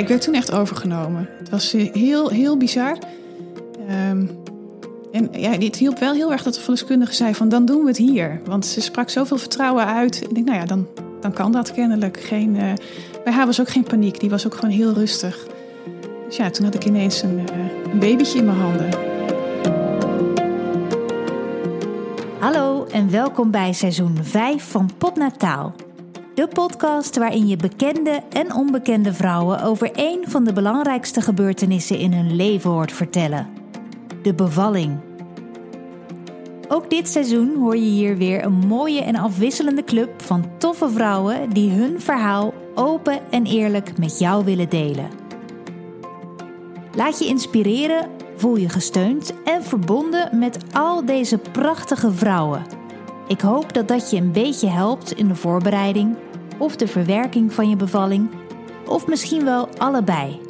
ik werd toen echt overgenomen. Het was eh, heel, heel bizar. Ehm, en ja, het hielp wel heel erg dat de verloskundige zei van dan doen we het hier. Want ze sprak zoveel vertrouwen uit. Ik denk, nou ja, dan, dan kan dat kennelijk. Geen, uh, bij haar was ook geen paniek. Die was ook gewoon heel rustig. Dus ja, toen had ik ineens een, uh, een babytje in mijn handen. Hallo en welkom bij seizoen 5 van Potnataal. De podcast waarin je bekende en onbekende vrouwen over één van de belangrijkste gebeurtenissen in hun leven hoort vertellen: de bevalling. Ook dit seizoen hoor je hier weer een mooie en afwisselende club van toffe vrouwen die hun verhaal open en eerlijk met jou willen delen. Laat je inspireren, voel je gesteund en verbonden met al deze prachtige vrouwen. Ik hoop dat dat je een beetje helpt in de voorbereiding of de verwerking van je bevalling, of misschien wel allebei.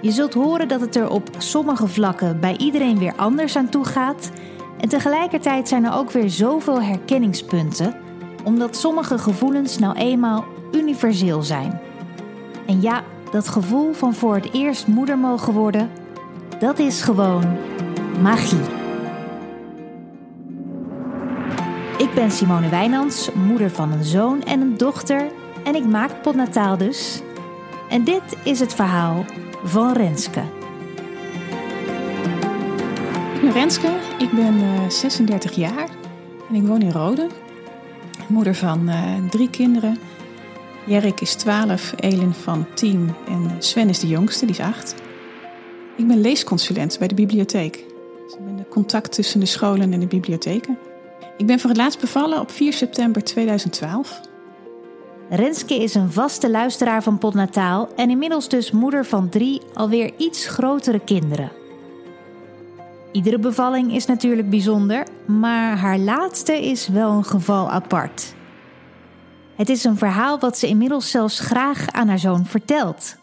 Je zult horen dat het er op sommige vlakken bij iedereen weer anders aan toe gaat. En tegelijkertijd zijn er ook weer zoveel herkenningspunten, omdat sommige gevoelens nou eenmaal universeel zijn. En ja, dat gevoel van voor het eerst moeder mogen worden, dat is gewoon magie. Ik ben Simone Wijnands, moeder van een zoon en een dochter en ik maak potnataal dus. En dit is het verhaal van Renske. Ik ben Renske, ik ben uh, 36 jaar en ik woon in Rode. Moeder van uh, drie kinderen. Jerrik is 12, Elin van 10 en Sven is de jongste, die is 8. Ik ben leesconsulent bij de bibliotheek. Dus ik ben de contact tussen de scholen en de bibliotheken. Ik ben voor het laatst bevallen op 4 september 2012. Renske is een vaste luisteraar van Potnataal en inmiddels dus moeder van drie alweer iets grotere kinderen. Iedere bevalling is natuurlijk bijzonder, maar haar laatste is wel een geval apart. Het is een verhaal wat ze inmiddels zelfs graag aan haar zoon vertelt.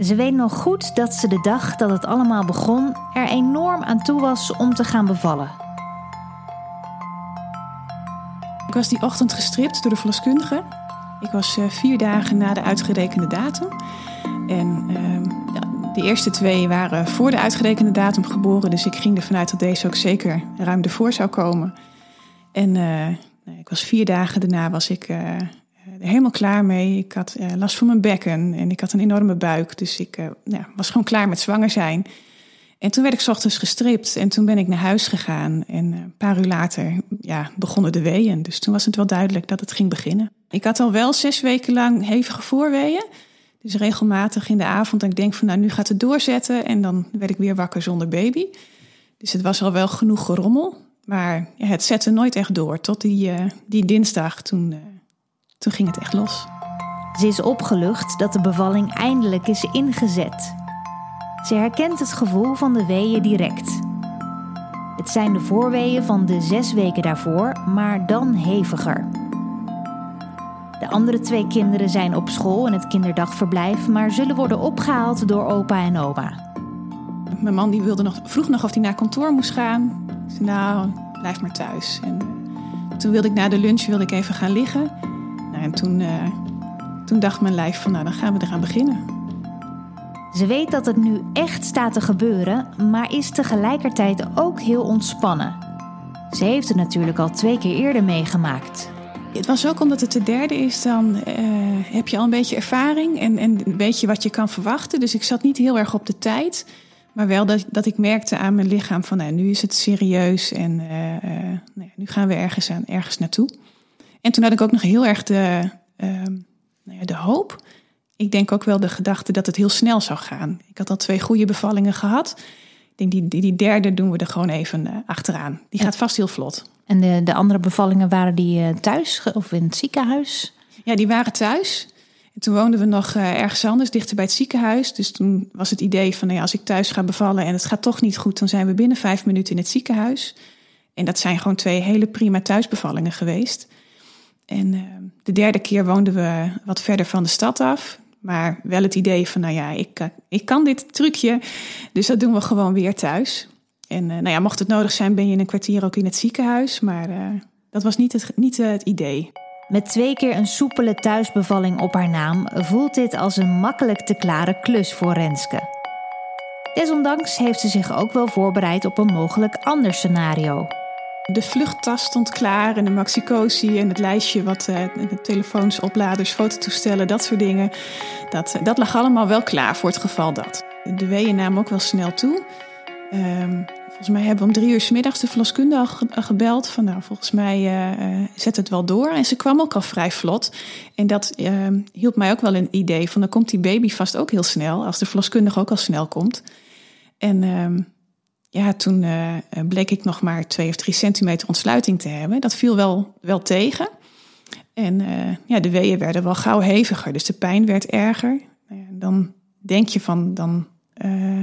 Ze weet nog goed dat ze de dag dat het allemaal begon er enorm aan toe was om te gaan bevallen. Ik was die ochtend gestript door de verloskundige. Ik was uh, vier dagen na de uitgerekende datum. En ja, de eerste twee waren voor de uitgerekende datum geboren. Dus ik ging ervan uit dat deze ook zeker ruim ervoor zou komen. En uh, ik was vier dagen daarna was ik er helemaal klaar mee. Ik had last van mijn bekken en ik had een enorme buik. Dus ik was gewoon klaar met zwanger zijn. En toen werd ik ochtends gestript en toen ben ik naar huis gegaan. En een paar uur later ja, begonnen de weeën. Dus toen was het wel duidelijk dat het ging beginnen. Ik had al wel zes weken lang hevige voorweeën. Dus regelmatig in de avond dat ik denk van nou nu gaat het doorzetten. En dan werd ik weer wakker zonder baby. Dus het was al wel genoeg gerommel. Maar het zette nooit echt door. Tot die, uh, die dinsdag, toen, uh, toen ging het echt los. Ze is opgelucht dat de bevalling eindelijk is ingezet. Ze herkent het gevoel van de weeën direct. Het zijn de voorweeën van de zes weken daarvoor, maar dan heviger. De andere twee kinderen zijn op school in het kinderdagverblijf, maar zullen worden opgehaald door opa en oma. Mijn man die wilde nog, vroeg nog of hij naar kantoor moest gaan. Ik zei, nou, blijf maar thuis. En toen wilde ik na de lunch wilde ik even gaan liggen. Nou, en toen, uh, toen dacht mijn lijf van, nou, dan gaan we eraan beginnen. Ze weet dat het nu echt staat te gebeuren, maar is tegelijkertijd ook heel ontspannen. Ze heeft het natuurlijk al twee keer eerder meegemaakt. Het was ook omdat het de derde is, dan uh, heb je al een beetje ervaring en, en weet je wat je kan verwachten. Dus ik zat niet heel erg op de tijd, maar wel dat, dat ik merkte aan mijn lichaam van nou, nu is het serieus en uh, uh, nou, nu gaan we ergens, aan, ergens naartoe. En toen had ik ook nog heel erg de, nou ja, de hoop ik denk ook wel de gedachte dat het heel snel zou gaan. Ik had al twee goede bevallingen gehad. Ik denk, die, die, die derde doen we er gewoon even uh, achteraan. Die gaat vast heel vlot. En de, de andere bevallingen, waren die uh, thuis of in het ziekenhuis? Ja, die waren thuis. En toen woonden we nog uh, ergens anders, dichter bij het ziekenhuis. Dus toen was het idee van, nou ja, als ik thuis ga bevallen en het gaat toch niet goed... dan zijn we binnen vijf minuten in het ziekenhuis. En dat zijn gewoon twee hele prima thuisbevallingen geweest. En de derde keer woonden we wat verder van de stad af. Maar wel het idee van, nou ja, ik, eh, ik kan dit trucje. Dus dat doen we gewoon weer thuis. En uh, nou ja, mocht het nodig zijn, ben je in een kwartier ook in het ziekenhuis. Maar uh, dat was niet het, niet, het idee. Met twee keer een soepele thuisbevalling op haar naam voelt dit als een makkelijk te klare klus voor Renske. Desondanks heeft ze zich ook wel voorbereid op een mogelijk ander scenario. De vluchttas stond klaar en de maxicosi en het lijstje wat uh, telefoons, opladers, fototoestellen, dat soort dingen. Dat, dat lag allemaal wel klaar voor het geval dat. De weeën namen ook wel snel toe. Um, volgens mij hebben we om drie uur s middags de verloskundige al gebeld. Van nou, volgens mij zet het wel door. En ze kwam ook al vrij vlot. En dat uh, hielp mij ook wel een idee van dan komt die baby vast ook heel snel. Als de verloskundige ook al snel komt. En ehm, ja, toen uh, bleek ik nog maar twee of drie centimeter ontsluiting te hebben. Dat viel wel, wel tegen. En uh, ja, de weeën werden wel gauw heviger, dus de pijn werd erger. Nou dan denk je van, dan uh,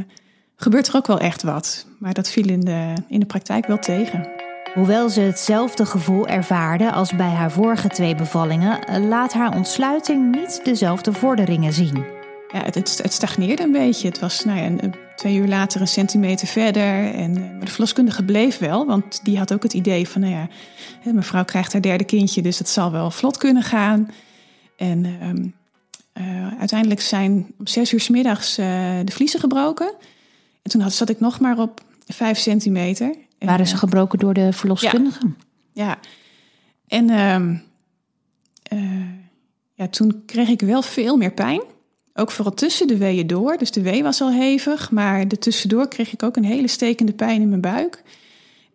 gebeurt er ook wel echt wat. Maar dat viel in de, in de praktijk wel tegen. Hoewel ze hetzelfde gevoel ervaarde als bij haar vorige twee bevallingen, laat haar ontsluiting niet dezelfde vorderingen zien. Ja, het, het, stagneerde een beetje. Het was nou ja, een, twee uur later een centimeter verder. En, eh, maar de verloskundige bleef wel, want die had ook het idee van, nou ja, mevrouw krijgt haar derde kindje, dus het zal wel vlot kunnen gaan. En uh, uiteindelijk zijn om zes uur s middags uh, de vliezen gebroken. En toen had, zat ik nog maar op vijf centimeter. Waren ze gebroken door de verloskundige? Ja. ja. En uh, ja, toen kreeg ik wel veel meer pijn. Ook vooral tussen de weeën door. Dus de wee was al hevig, maar de tussendoor kreeg ik ook een hele stekende pijn in mijn buik.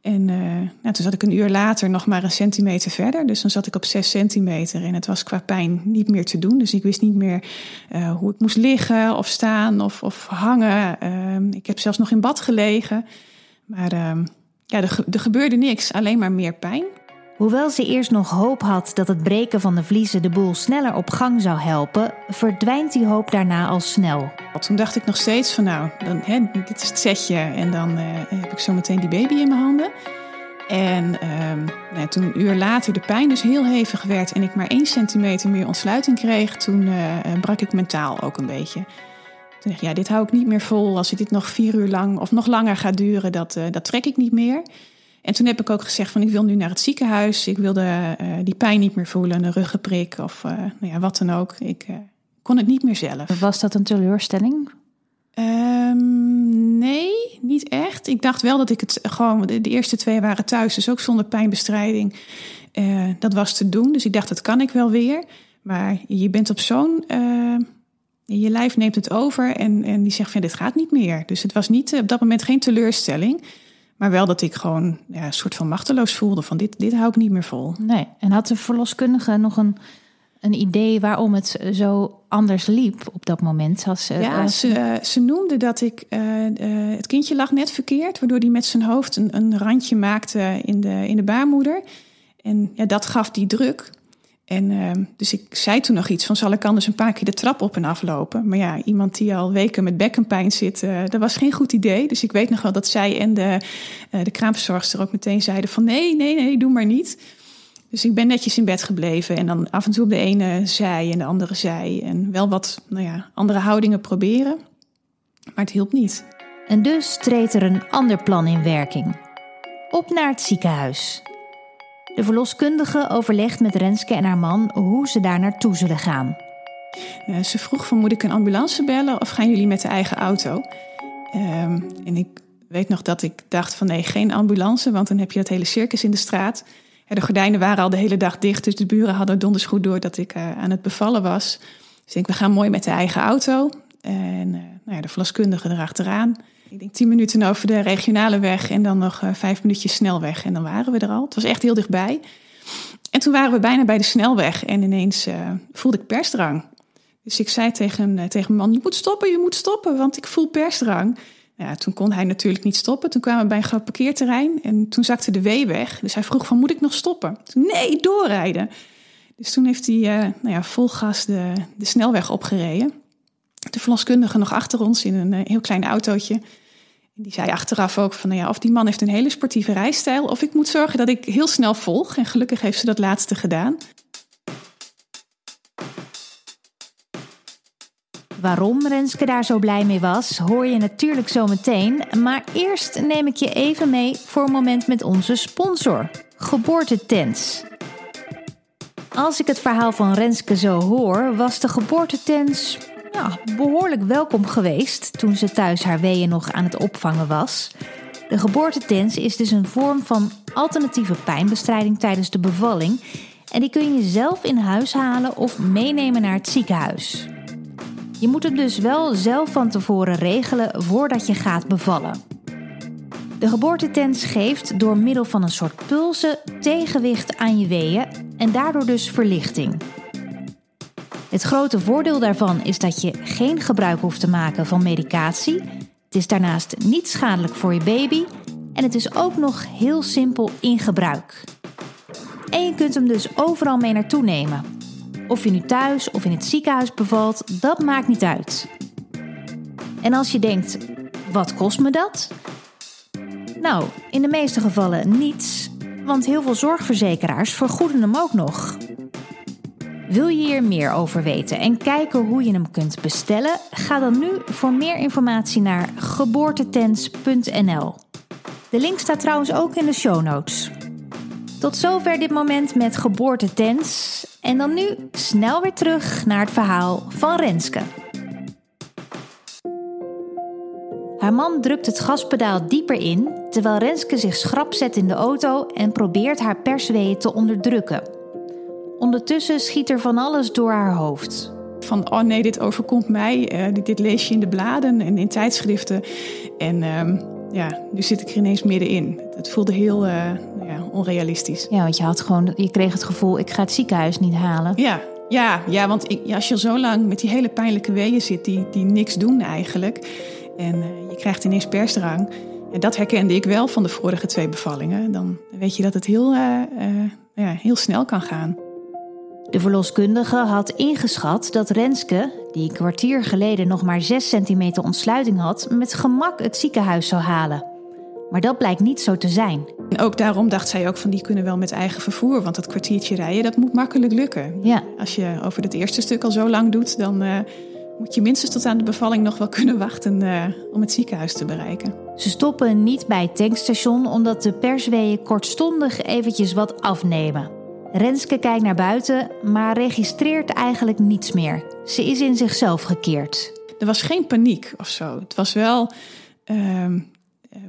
En uh, nou, toen zat ik een uur later nog maar een centimeter verder. Dus dan zat ik op zes centimeter. En het was qua pijn niet meer te doen. Dus ik wist niet meer uh, hoe ik moest liggen of staan of, of hangen. Uh, ik heb zelfs nog in bad gelegen. Maar ehm, ja, er gebeurde niks. Alleen maar meer pijn. Hoewel ze eerst nog hoop had dat het breken van de vliezen de boel sneller op gang zou helpen, verdwijnt die hoop daarna al snel. Toen dacht ik nog steeds van nou, dan, hè, dit is het setje en dan uh, heb ik zo meteen die baby in mijn handen. En uh, nou, toen een uur later de pijn dus heel hevig werd en ik maar één centimeter meer ontsluiting kreeg, toen uh, brak ik mentaal ook een beetje. Toen dacht ik, ja, dit hou ik niet meer vol. Als dit nog vier uur lang of nog langer gaat duren, dat, dat trek ik niet meer. En toen heb ik ook gezegd van ik wil nu naar het ziekenhuis. Ik wilde uh, die pijn niet meer voelen, een ruggenprik of uh, nou ja, wat dan ook. Ik uh, kon het niet meer zelf. Was dat een teleurstelling? Um, nee, niet echt. Ik dacht wel dat ik het gewoon, de, de eerste twee waren thuis, dus ook zonder pijnbestrijding. dat was te doen, dus ik dacht dat kan ik wel weer. Maar je bent op zo'n je lijf neemt het over en, en die zegt van dit gaat niet meer. Dus het was niet op dat moment geen teleurstelling. Maar wel dat ik gewoon ja, een soort van machteloos voelde van dit, dit hou ik niet meer vol. Nee, en had de verloskundige nog een, een idee waarom het zo anders liep op dat moment? Als, ja, ze, ze noemde dat ik, uh, uh, het kindje lag net verkeerd, waardoor hij met zijn hoofd een, een randje maakte in de, in de baarmoeder. En ja, dat gaf die druk. En uh, dus ik zei toen nog iets van, zal ik anders een paar keer de trap op en aflopen? Maar ja, iemand die al weken met bekkenpijn zit, uh, dat was geen goed idee. Dus ik weet nog wel dat zij en de, uh, de kraamverzorgster ook meteen zeiden van, nee, nee, nee, doe maar niet. Dus ik ben netjes in bed gebleven en dan af en toe op de ene zij en de andere zij. En wel wat, nou ja, andere houdingen proberen. Maar het hielp niet. En dus treedt er een ander plan in werking. Op naar het ziekenhuis. De verloskundige overlegt met Renske en haar man hoe ze daar naartoe zullen gaan. Ze vroeg van moet ik een ambulance bellen of gaan jullie met de eigen auto? Um, en ik weet nog dat ik dacht van nee, geen ambulance, want dan heb je dat hele circus in de straat. De gordijnen waren al de hele dag dicht, dus de buren hadden donders goed door dat ik uh, aan het bevallen was. Dus ik denk, we gaan mooi met de eigen auto. En uh, nou ja, de verloskundige erachteraan. Ik denk tien minuten over de regionale weg en dan nog uh, vijf minuutjes snelweg. En dan waren we er al. Het was echt heel dichtbij. En toen waren we bijna bij de snelweg en ineens uh, voelde ik persdrang. Dus ik zei tegen, uh, tegen mijn man, je moet stoppen, je moet stoppen, want ik voel persdrang. Nou ja, toen kon hij natuurlijk niet stoppen. Toen kwamen we bij een groot parkeerterrein en toen zakte de wee weg. Dus hij vroeg van, moet ik nog stoppen? Nee, doorrijden. Dus toen heeft hij nou ja, vol gas de, de snelweg opgereden. De verloskundige nog achter ons in een heel klein autootje. Die zei achteraf ook van, nou ja, of die man heeft een hele sportieve rijstijl, of ik moet zorgen dat ik heel snel volg. En gelukkig heeft ze dat laatste gedaan. Waarom Renske daar zo blij mee was, hoor je natuurlijk zo meteen. Maar eerst neem ik je even mee voor een moment met onze sponsor, Geboortetents. Als ik het verhaal van Renske zo hoor, was de geboortetens behoorlijk welkom geweest toen ze thuis haar weeën nog aan het opvangen was. De geboortetens is dus een vorm van alternatieve pijnbestrijding tijdens de bevalling. En die kun je zelf in huis halen of meenemen naar het ziekenhuis. Je moet het dus wel zelf van tevoren regelen voordat je gaat bevallen. De geboortetens geeft door middel van een soort pulsen tegenwicht aan je weeën en daardoor dus verlichting. Het grote voordeel daarvan is dat je geen gebruik hoeft te maken van medicatie. Het is daarnaast niet schadelijk voor je baby en het is ook nog heel simpel in gebruik. En je kunt hem dus overal mee naartoe nemen. Of je nu thuis of in het ziekenhuis bevalt, dat maakt niet uit. En als je denkt, wat kost me dat? Nou, in de meeste gevallen niets, want heel veel zorgverzekeraars vergoeden hem ook nog. Wil je hier meer over weten en kijken hoe je hem kunt bestellen? Ga dan nu voor meer informatie naar geboortetens.nl. De link staat trouwens ook in de show notes. Tot zover dit moment met geboortetens. En dan nu snel weer terug naar het verhaal van Renske. Haar man drukt het gaspedaal dieper in, terwijl Renske zich schrap zet in de auto en probeert haar persweeën te onderdrukken. Ondertussen schiet er van alles door haar hoofd. Van, oh nee, dit overkomt mij. Uh, dit, dit, lees je in de bladen en in tijdschriften. En uh, ja, nu zit ik er ineens middenin. Het voelde heel uh, ja, onrealistisch. Ja, want je had gewoon, je kreeg het gevoel, ik ga het ziekenhuis niet halen. Ja, ja, ja want ik, ja, als je al zo lang met die hele pijnlijke weeën zit, die, die niks doen eigenlijk. En uh, je krijgt ineens persdrang. En dat herkende ik wel van de vorige twee bevallingen. Dan weet je dat het heel, ja, heel snel kan gaan. De verloskundige had ingeschat dat Renske, die een kwartier geleden nog maar 6 centimeter ontsluiting had, met gemak het ziekenhuis zou halen. Maar dat blijkt niet zo te zijn. En ook daarom dacht zij ook van die kunnen wel met eigen vervoer, want dat kwartiertje rijden, dat moet makkelijk lukken. Ja. Als je over het eerste stuk al zo lang doet, dan uh, moet je minstens tot aan de bevalling nog wel kunnen wachten uh, om het ziekenhuis te bereiken. Ze stoppen niet bij het tankstation omdat de persweeën kortstondig eventjes wat afnemen. Renske kijkt naar buiten, maar registreert eigenlijk niets meer. Ze is in zichzelf gekeerd. Er was geen paniek of zo. Het was wel, uh,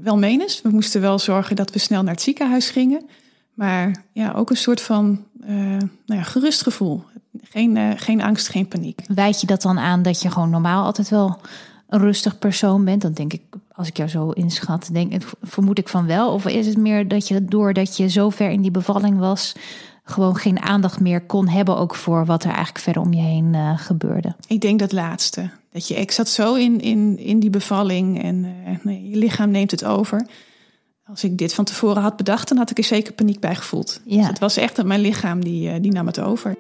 wel menens. We moesten wel zorgen dat we snel naar het ziekenhuis gingen. Maar ja, ook een soort van uh, nou ja, gerust gevoel. Geen, uh, geen angst, geen paniek. Wijd je dat dan aan dat je gewoon normaal altijd wel een rustig persoon bent? Dan denk ik, als ik jou zo inschat, denk, vermoed ik van wel. Of is het meer dat je doordat je zo ver in die bevalling was, gewoon geen aandacht meer kon hebben ook voor wat er eigenlijk verder om je heen uh, gebeurde. Ik denk dat laatste. Dat je, ik zat zo in, in, in die bevalling en uh, nee, je lichaam neemt het over. Als ik dit van tevoren had bedacht, dan had ik er zeker paniek bij gevoeld. Ja. Dus het was echt dat mijn lichaam die, uh, die nam het over.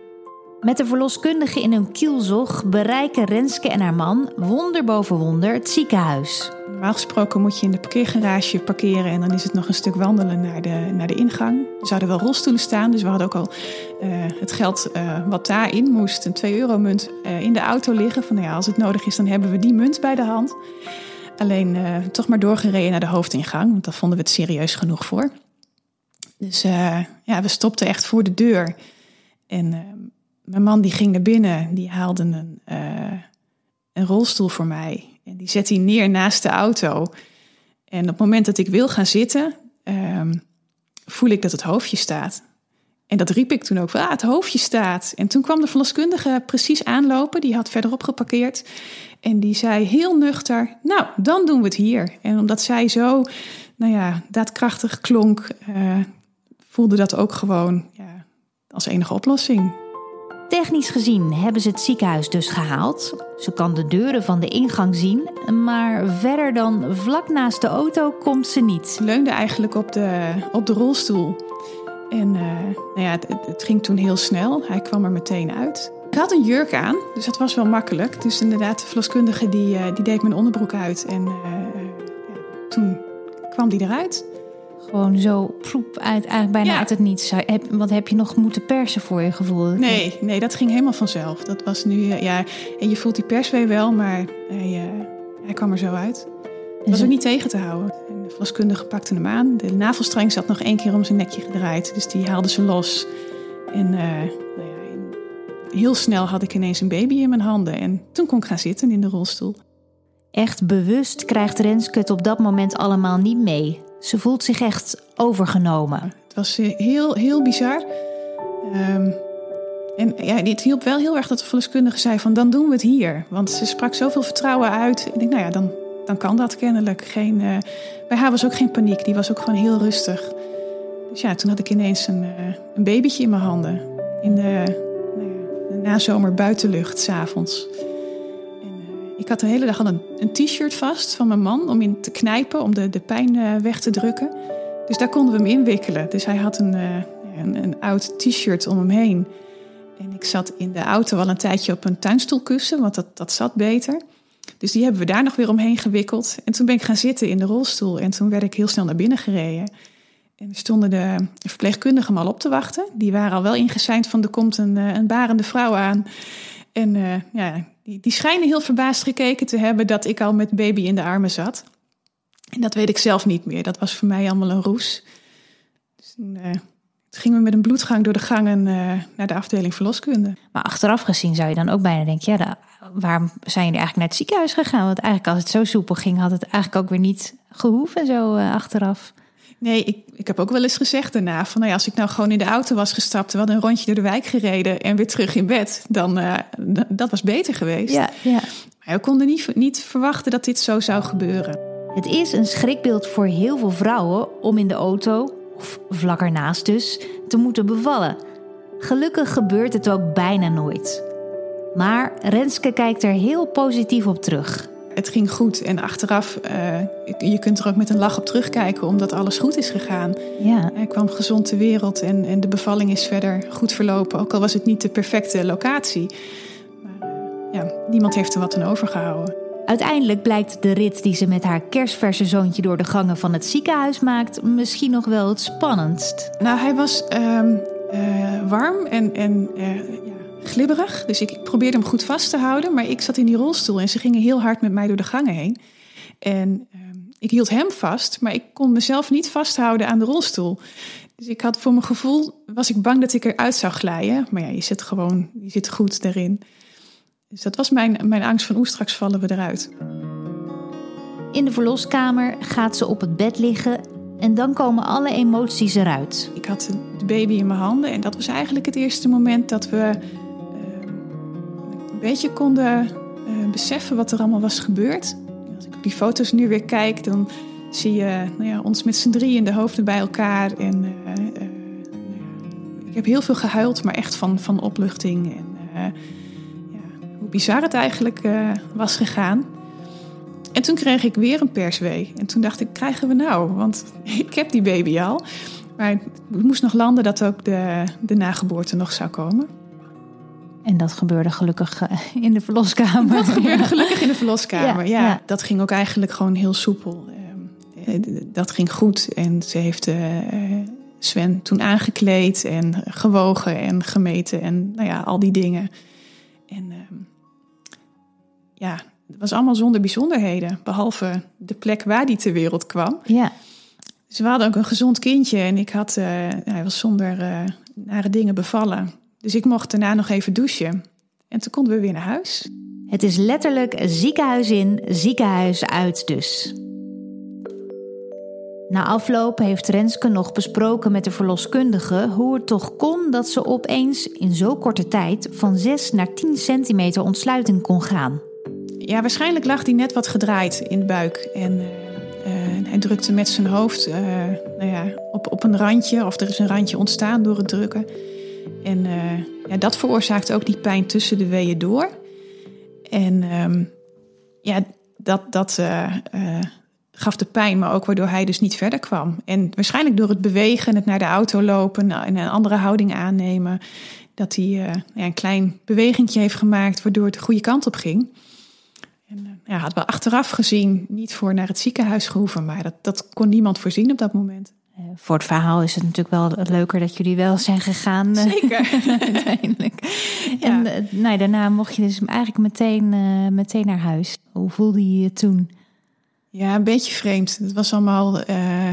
Met de verloskundige in hun kielzog bereiken Renske en haar man wonder boven wonder het ziekenhuis. Normaal gesproken moet je in de parkeergarage parkeren en dan is het nog een stuk wandelen naar de, naar de ingang. Er zouden wel rolstoelen staan, dus we hadden ook al uh, het geld uh, wat daarin moest, een 2 euro munt, uh, in de auto liggen. Van nou ja, als het nodig is, dan hebben we die munt bij de hand. Alleen toch maar doorgereden naar de hoofdingang, want daar vonden we het serieus genoeg voor. Dus ja, we stopten echt voor de deur. En mijn man die ging naar binnen, die haalde een, een rolstoel voor mij. En die zet hij neer naast de auto. En op het moment dat ik wil gaan zitten, um, voel ik dat het hoofdje staat. En dat riep ik toen ook, ah, het hoofdje staat. En toen kwam de verloskundige precies aanlopen, die had verderop geparkeerd. En die zei heel nuchter, nou, dan doen we het hier. En omdat zij zo, nou ja, daadkrachtig klonk, uh, voelde dat ook gewoon ja, als enige oplossing. Technisch gezien hebben ze het ziekenhuis dus gehaald. Ze kan de deuren van de ingang zien, maar verder dan vlak naast de auto komt ze niet. Ze leunde eigenlijk op de, op de rolstoel. En uh, nou ja, het, ging toen heel snel. Hij kwam er meteen uit. Ik had een jurk aan, dus dat was wel makkelijk. Dus inderdaad, de verloskundige die, uh, die deed mijn onderbroek uit. En uh, ja, toen kwam die eruit. Gewoon zo ploep uit, eigenlijk bijna ja. uit het niets. Heb, wat heb je nog moeten persen voor je gevoel? Nee, nee, dat ging helemaal vanzelf. Dat was nu, ja, en je voelt die perswee wel, maar hij, uh, hij kwam er zo uit. Dat was ook niet tegen te houden. En de verloskundige pakte hem aan. De navelstreng zat nog één keer om zijn nekje gedraaid, dus die haalde ze los. En uh, nou ja, heel snel had ik ineens een baby in mijn handen. En toen kon ik gaan zitten in de rolstoel. Echt bewust krijgt Renske het op dat moment allemaal niet mee. Ze voelt zich echt overgenomen. Het was eh, heel, heel bizar. Um, en ja, het hielp wel heel erg dat de verloskundige zei van dan doen we het hier. Want ze sprak zoveel vertrouwen uit. Ik denk, nou ja, dan, dan kan dat kennelijk. Geen, uh, bij haar was ook geen paniek, die was ook gewoon heel rustig. Dus ja, toen had ik ineens een, uh, een babytje in mijn handen. In de, nou de nazomer buitenlucht, s'avonds. Uh, ik had de hele dag al een, een t-shirt vast van mijn man om in te knijpen, om de, de pijn weg te drukken. Dus daar konden we hem inwikkelen. Dus hij had een, een, een oud t-shirt om hem heen. En ik zat in de auto wel een tijdje op een tuinstoelkussen, want dat, dat zat beter. Dus die hebben we daar nog weer omheen gewikkeld. En toen ben ik gaan zitten in de rolstoel. En toen werd ik heel snel naar binnen gereden. En er stonden de verpleegkundigen mal op te wachten. Die waren al wel ingeseind van er komt een, eh, een barende vrouw aan. En ja, die, die schijnen heel verbaasd gekeken te hebben dat ik al met baby in de armen zat. En dat weet ik zelf niet meer. Dat was voor mij allemaal een roes. Dus toen uh, gingen we met een bloedgang door de gangen uh, naar de afdeling verloskunde. Maar achteraf gezien zou je dan ook bijna denken: ja, waarom zijn jullie eigenlijk naar het ziekenhuis gegaan? Want eigenlijk als het zo soepel ging, had het eigenlijk ook weer niet gehoeven zo uh, achteraf. Nee, ik, ik heb ook wel eens gezegd daarna: van nou ja, als ik nou gewoon in de auto was gestapt, we hadden een rondje door de wijk gereden en weer terug in bed, dan uh, dat was beter geweest. Ja, ja. Maar we konden niet, niet verwachten dat dit zo zou gebeuren. Het is een schrikbeeld voor heel veel vrouwen om in de auto of vlak ernaast dus, te moeten bevallen. Gelukkig gebeurt het ook bijna nooit. Maar Renske kijkt er heel positief op terug. Het ging goed en achteraf, uh, je kunt er ook met een lach op terugkijken omdat alles goed is gegaan. Ja. Hij kwam gezond ter wereld en, en de bevalling is verder goed verlopen. Ook al was het niet de perfecte locatie. Maar uh, ja, niemand heeft er wat aan overgehouden. Uiteindelijk blijkt de rit die ze met haar kerstverse zoontje door de gangen van het ziekenhuis maakt misschien nog wel het spannendst. Nou, hij was um, uh, warm en, en ja, glibberig. Dus ik probeerde hem goed vast te houden. Maar ik zat in die rolstoel en ze gingen heel hard met mij door de gangen heen. En um, ik hield hem vast, maar ik kon mezelf niet vasthouden aan de rolstoel. Dus ik had voor mijn gevoel, was ik bang dat ik eruit zou glijden. Maar ja, je zit gewoon, je zit goed erin. Dus dat was mijn, mijn angst van, oeh, straks vallen we eruit. In de verloskamer gaat ze op het bed liggen en dan komen alle emoties eruit. Ik had de baby in mijn handen en dat was eigenlijk het eerste moment dat we een beetje konden uh, beseffen wat er allemaal was gebeurd. Als ik op die foto's nu weer kijk, dan zie je nou ja, ons met z'n drieën in de hoofden bij elkaar. En uh, ik heb heel veel gehuild, maar echt van, van opluchting. En, hoe bizar het eigenlijk was gegaan. En toen kreeg ik weer een perswee. En toen dacht ik, krijgen we nou? Want ik heb die baby al. Maar het moest nog landen dat ook de, de nageboorte nog zou komen. En dat gebeurde gelukkig in de verloskamer. Dat gebeurde gelukkig in de verloskamer, ja. ja. ja. Dat ging ook eigenlijk gewoon heel soepel. Dat ging goed. En ze heeft uh, Sven toen aangekleed en gewogen en gemeten. En nou ja, al die dingen. En uh, ja, het was allemaal zonder bijzonderheden. Behalve de plek waar die ter wereld kwam. Ja. Dus we hadden ook een gezond kindje. En ik had, hij was zonder nare dingen bevallen. Dus ik mocht daarna nog even douchen. En toen konden we weer naar huis. Het is letterlijk ziekenhuis in, ziekenhuis uit dus. Na afloop heeft Renske nog besproken met de verloskundige hoe het toch kon dat ze opeens in zo korte tijd van 6 naar 10 centimeter ontsluiting kon gaan. Ja, waarschijnlijk lag hij net wat gedraaid in de buik. En uh, hij drukte met zijn hoofd uh, nou ja, op, op een randje, of er is een randje ontstaan door het drukken. En ja, dat veroorzaakt ook die pijn tussen de weeën door. En um, ja, dat, dat gaf de pijn, maar ook waardoor hij dus niet verder kwam. En waarschijnlijk door het bewegen, het naar de auto lopen en een andere houding aannemen, dat hij ja, een klein bewegingje heeft gemaakt waardoor het de goede kant op ging. En ja, hadden we achteraf gezien niet voor naar het ziekenhuis gehoeven, maar dat, dat kon niemand voorzien op dat moment. Voor het verhaal is het natuurlijk wel leuker dat jullie wel zijn gegaan. Zeker. uiteindelijk. Ja. En nou, daarna mocht je dus eigenlijk meteen, meteen naar huis. Hoe voelde je je toen? Ja, een beetje vreemd. Het was allemaal uh,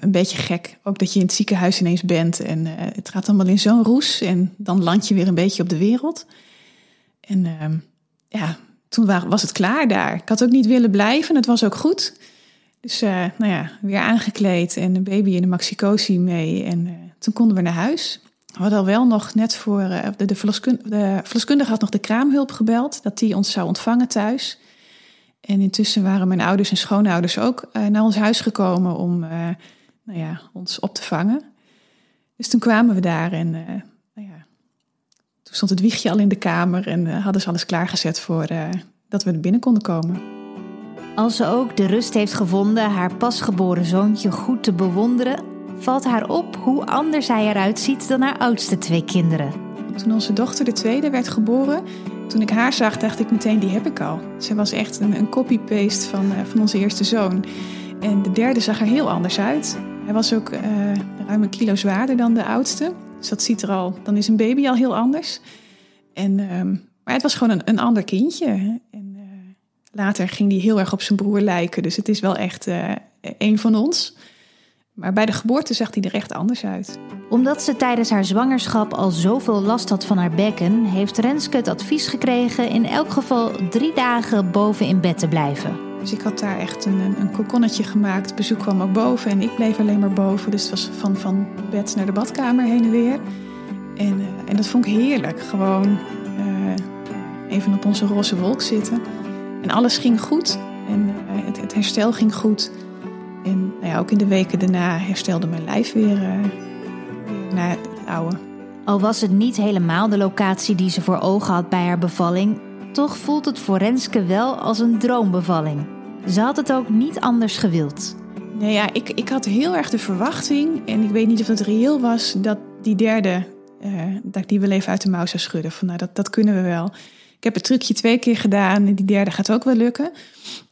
een beetje gek. Ook dat je in het ziekenhuis ineens bent en het gaat allemaal in zo'n roes. En dan land je weer een beetje op de wereld. En ehm, ja, toen was het klaar daar. Ik had ook niet willen blijven. Het was ook goed. Dus uh, nou ja, weer aangekleed en een baby in de maxicosi mee. En uh, toen konden we naar huis. We hadden al wel nog net voor... Uh, de, de verloskundige had nog de kraamhulp gebeld... dat die ons zou ontvangen thuis. En intussen waren mijn ouders en schoonouders ook naar ons huis gekomen... om nou ja, ons op te vangen. Dus toen kwamen we daar en nou ja, toen stond het wiegje al in de kamer... en hadden ze alles klaargezet voor dat we er binnen konden komen. Als ze ook de rust heeft gevonden haar pasgeboren zoontje goed te bewonderen, valt haar op hoe anders hij eruit ziet dan haar oudste twee kinderen. Toen onze dochter de tweede werd geboren, toen ik haar zag, dacht ik meteen: die heb ik al. Ze was echt een, een copy-paste van, uh, van onze eerste zoon. En de derde zag er heel anders uit. Hij was ook uh, ruim een kilo zwaarder dan de oudste. Dus dat ziet er al, dan is een baby al heel anders. En, uh, maar het was gewoon een, een ander kindje. Later ging hij heel erg op zijn broer lijken. Dus het is wel echt uh, een van ons. Maar bij de geboorte zag hij er echt anders uit. Omdat ze tijdens haar zwangerschap al zoveel last had van haar bekken, heeft Renske het advies gekregen in elk geval drie dagen boven in bed te blijven. Dus ik had daar echt een, een kokonnetje gemaakt. bezoek kwam ook boven en ik bleef alleen maar boven. Dus het was van, van bed naar de badkamer heen en weer. En, uh, en dat vond ik heerlijk. Gewoon uh, even op onze roze wolk zitten. En alles ging goed. En uh, het, het, herstel ging goed. En nou ja, ook in de weken daarna herstelde mijn lijf weer, uh, weer naar het oude. Al was het niet helemaal de locatie die ze voor ogen had bij haar bevalling, toch voelt het voor Renske wel als een droombevalling. Ze had het ook niet anders gewild. Nee, ja, ik, ik had heel erg de verwachting, en ik weet niet of het reëel was, dat die derde, uh, dat ik die wel even uit de mouw zou schudden. Van nou, dat, dat kunnen we wel. Ik heb het trucje twee keer gedaan en die derde gaat ook wel lukken.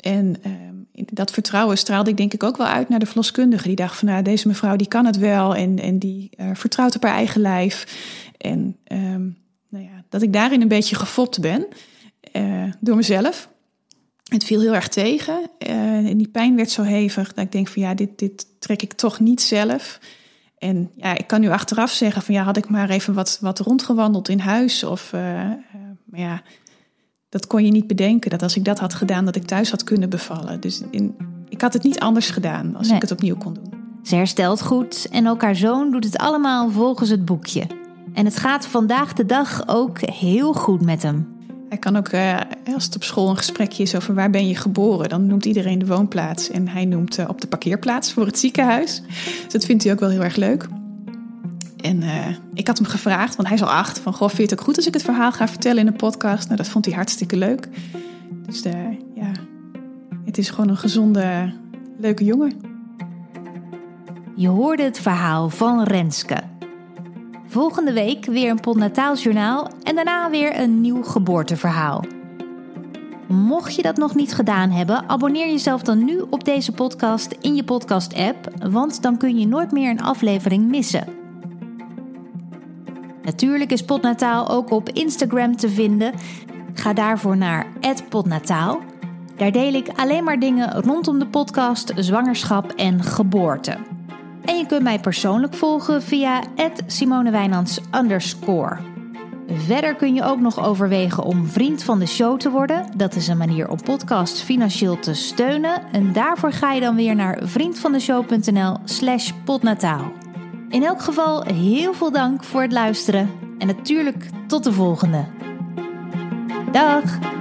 En uh, dat vertrouwen straalde ik denk ik ook wel uit naar de verloskundige. Die dacht van nou, deze mevrouw die kan het wel en, en die uh, vertrouwt op haar eigen lijf. En um, nou ja, dat ik daarin een beetje gefopt ben uh, door mezelf. Het viel heel erg tegen. en die pijn werd zo hevig dat ik denk van ja, dit, dit trek ik toch niet zelf. En ja, ik kan nu achteraf zeggen van ja, had ik maar even wat, wat rondgewandeld in huis of maar ja, dat kon je niet bedenken. Dat als ik dat had gedaan, dat ik thuis had kunnen bevallen. Dus in, ik had het niet anders gedaan als ik het opnieuw kon doen. Ze herstelt goed en ook haar zoon doet het allemaal volgens het boekje. En het gaat vandaag de dag ook heel goed met hem. Hij kan ook, uh, als het op school een gesprekje is over waar ben je geboren, dan noemt iedereen de woonplaats. En hij noemt uh, op de parkeerplaats voor het ziekenhuis. Dus dat vindt hij ook wel heel erg leuk. En uh, ik had hem gevraagd, want hij is al acht, van goh, vind je het ook goed als ik het verhaal ga vertellen in een podcast? Nou, dat vond hij hartstikke leuk. Dus de, ja, het is gewoon een gezonde, leuke jongen. Je hoorde het verhaal van Renske. Volgende week weer een potnataaljournaal en daarna weer een nieuw geboorteverhaal. Mocht je dat nog niet gedaan hebben, abonneer jezelf dan nu op deze podcast in je podcast-app, want dan kun je nooit meer een aflevering missen. Natuurlijk is Potnataal ook op Instagram te vinden. Ga daarvoor naar @potnataal. Daar deel ik alleen maar dingen rondom de podcast, zwangerschap en geboorte. En je kunt mij persoonlijk volgen via @simonewijnands Verder kun je ook nog overwegen om vriend van de show te worden. Dat is een manier om podcast financieel te steunen. En daarvoor ga je dan weer naar vriendvandeshow.nl slash. In elk geval heel veel dank voor het luisteren en natuurlijk tot de volgende. Dag!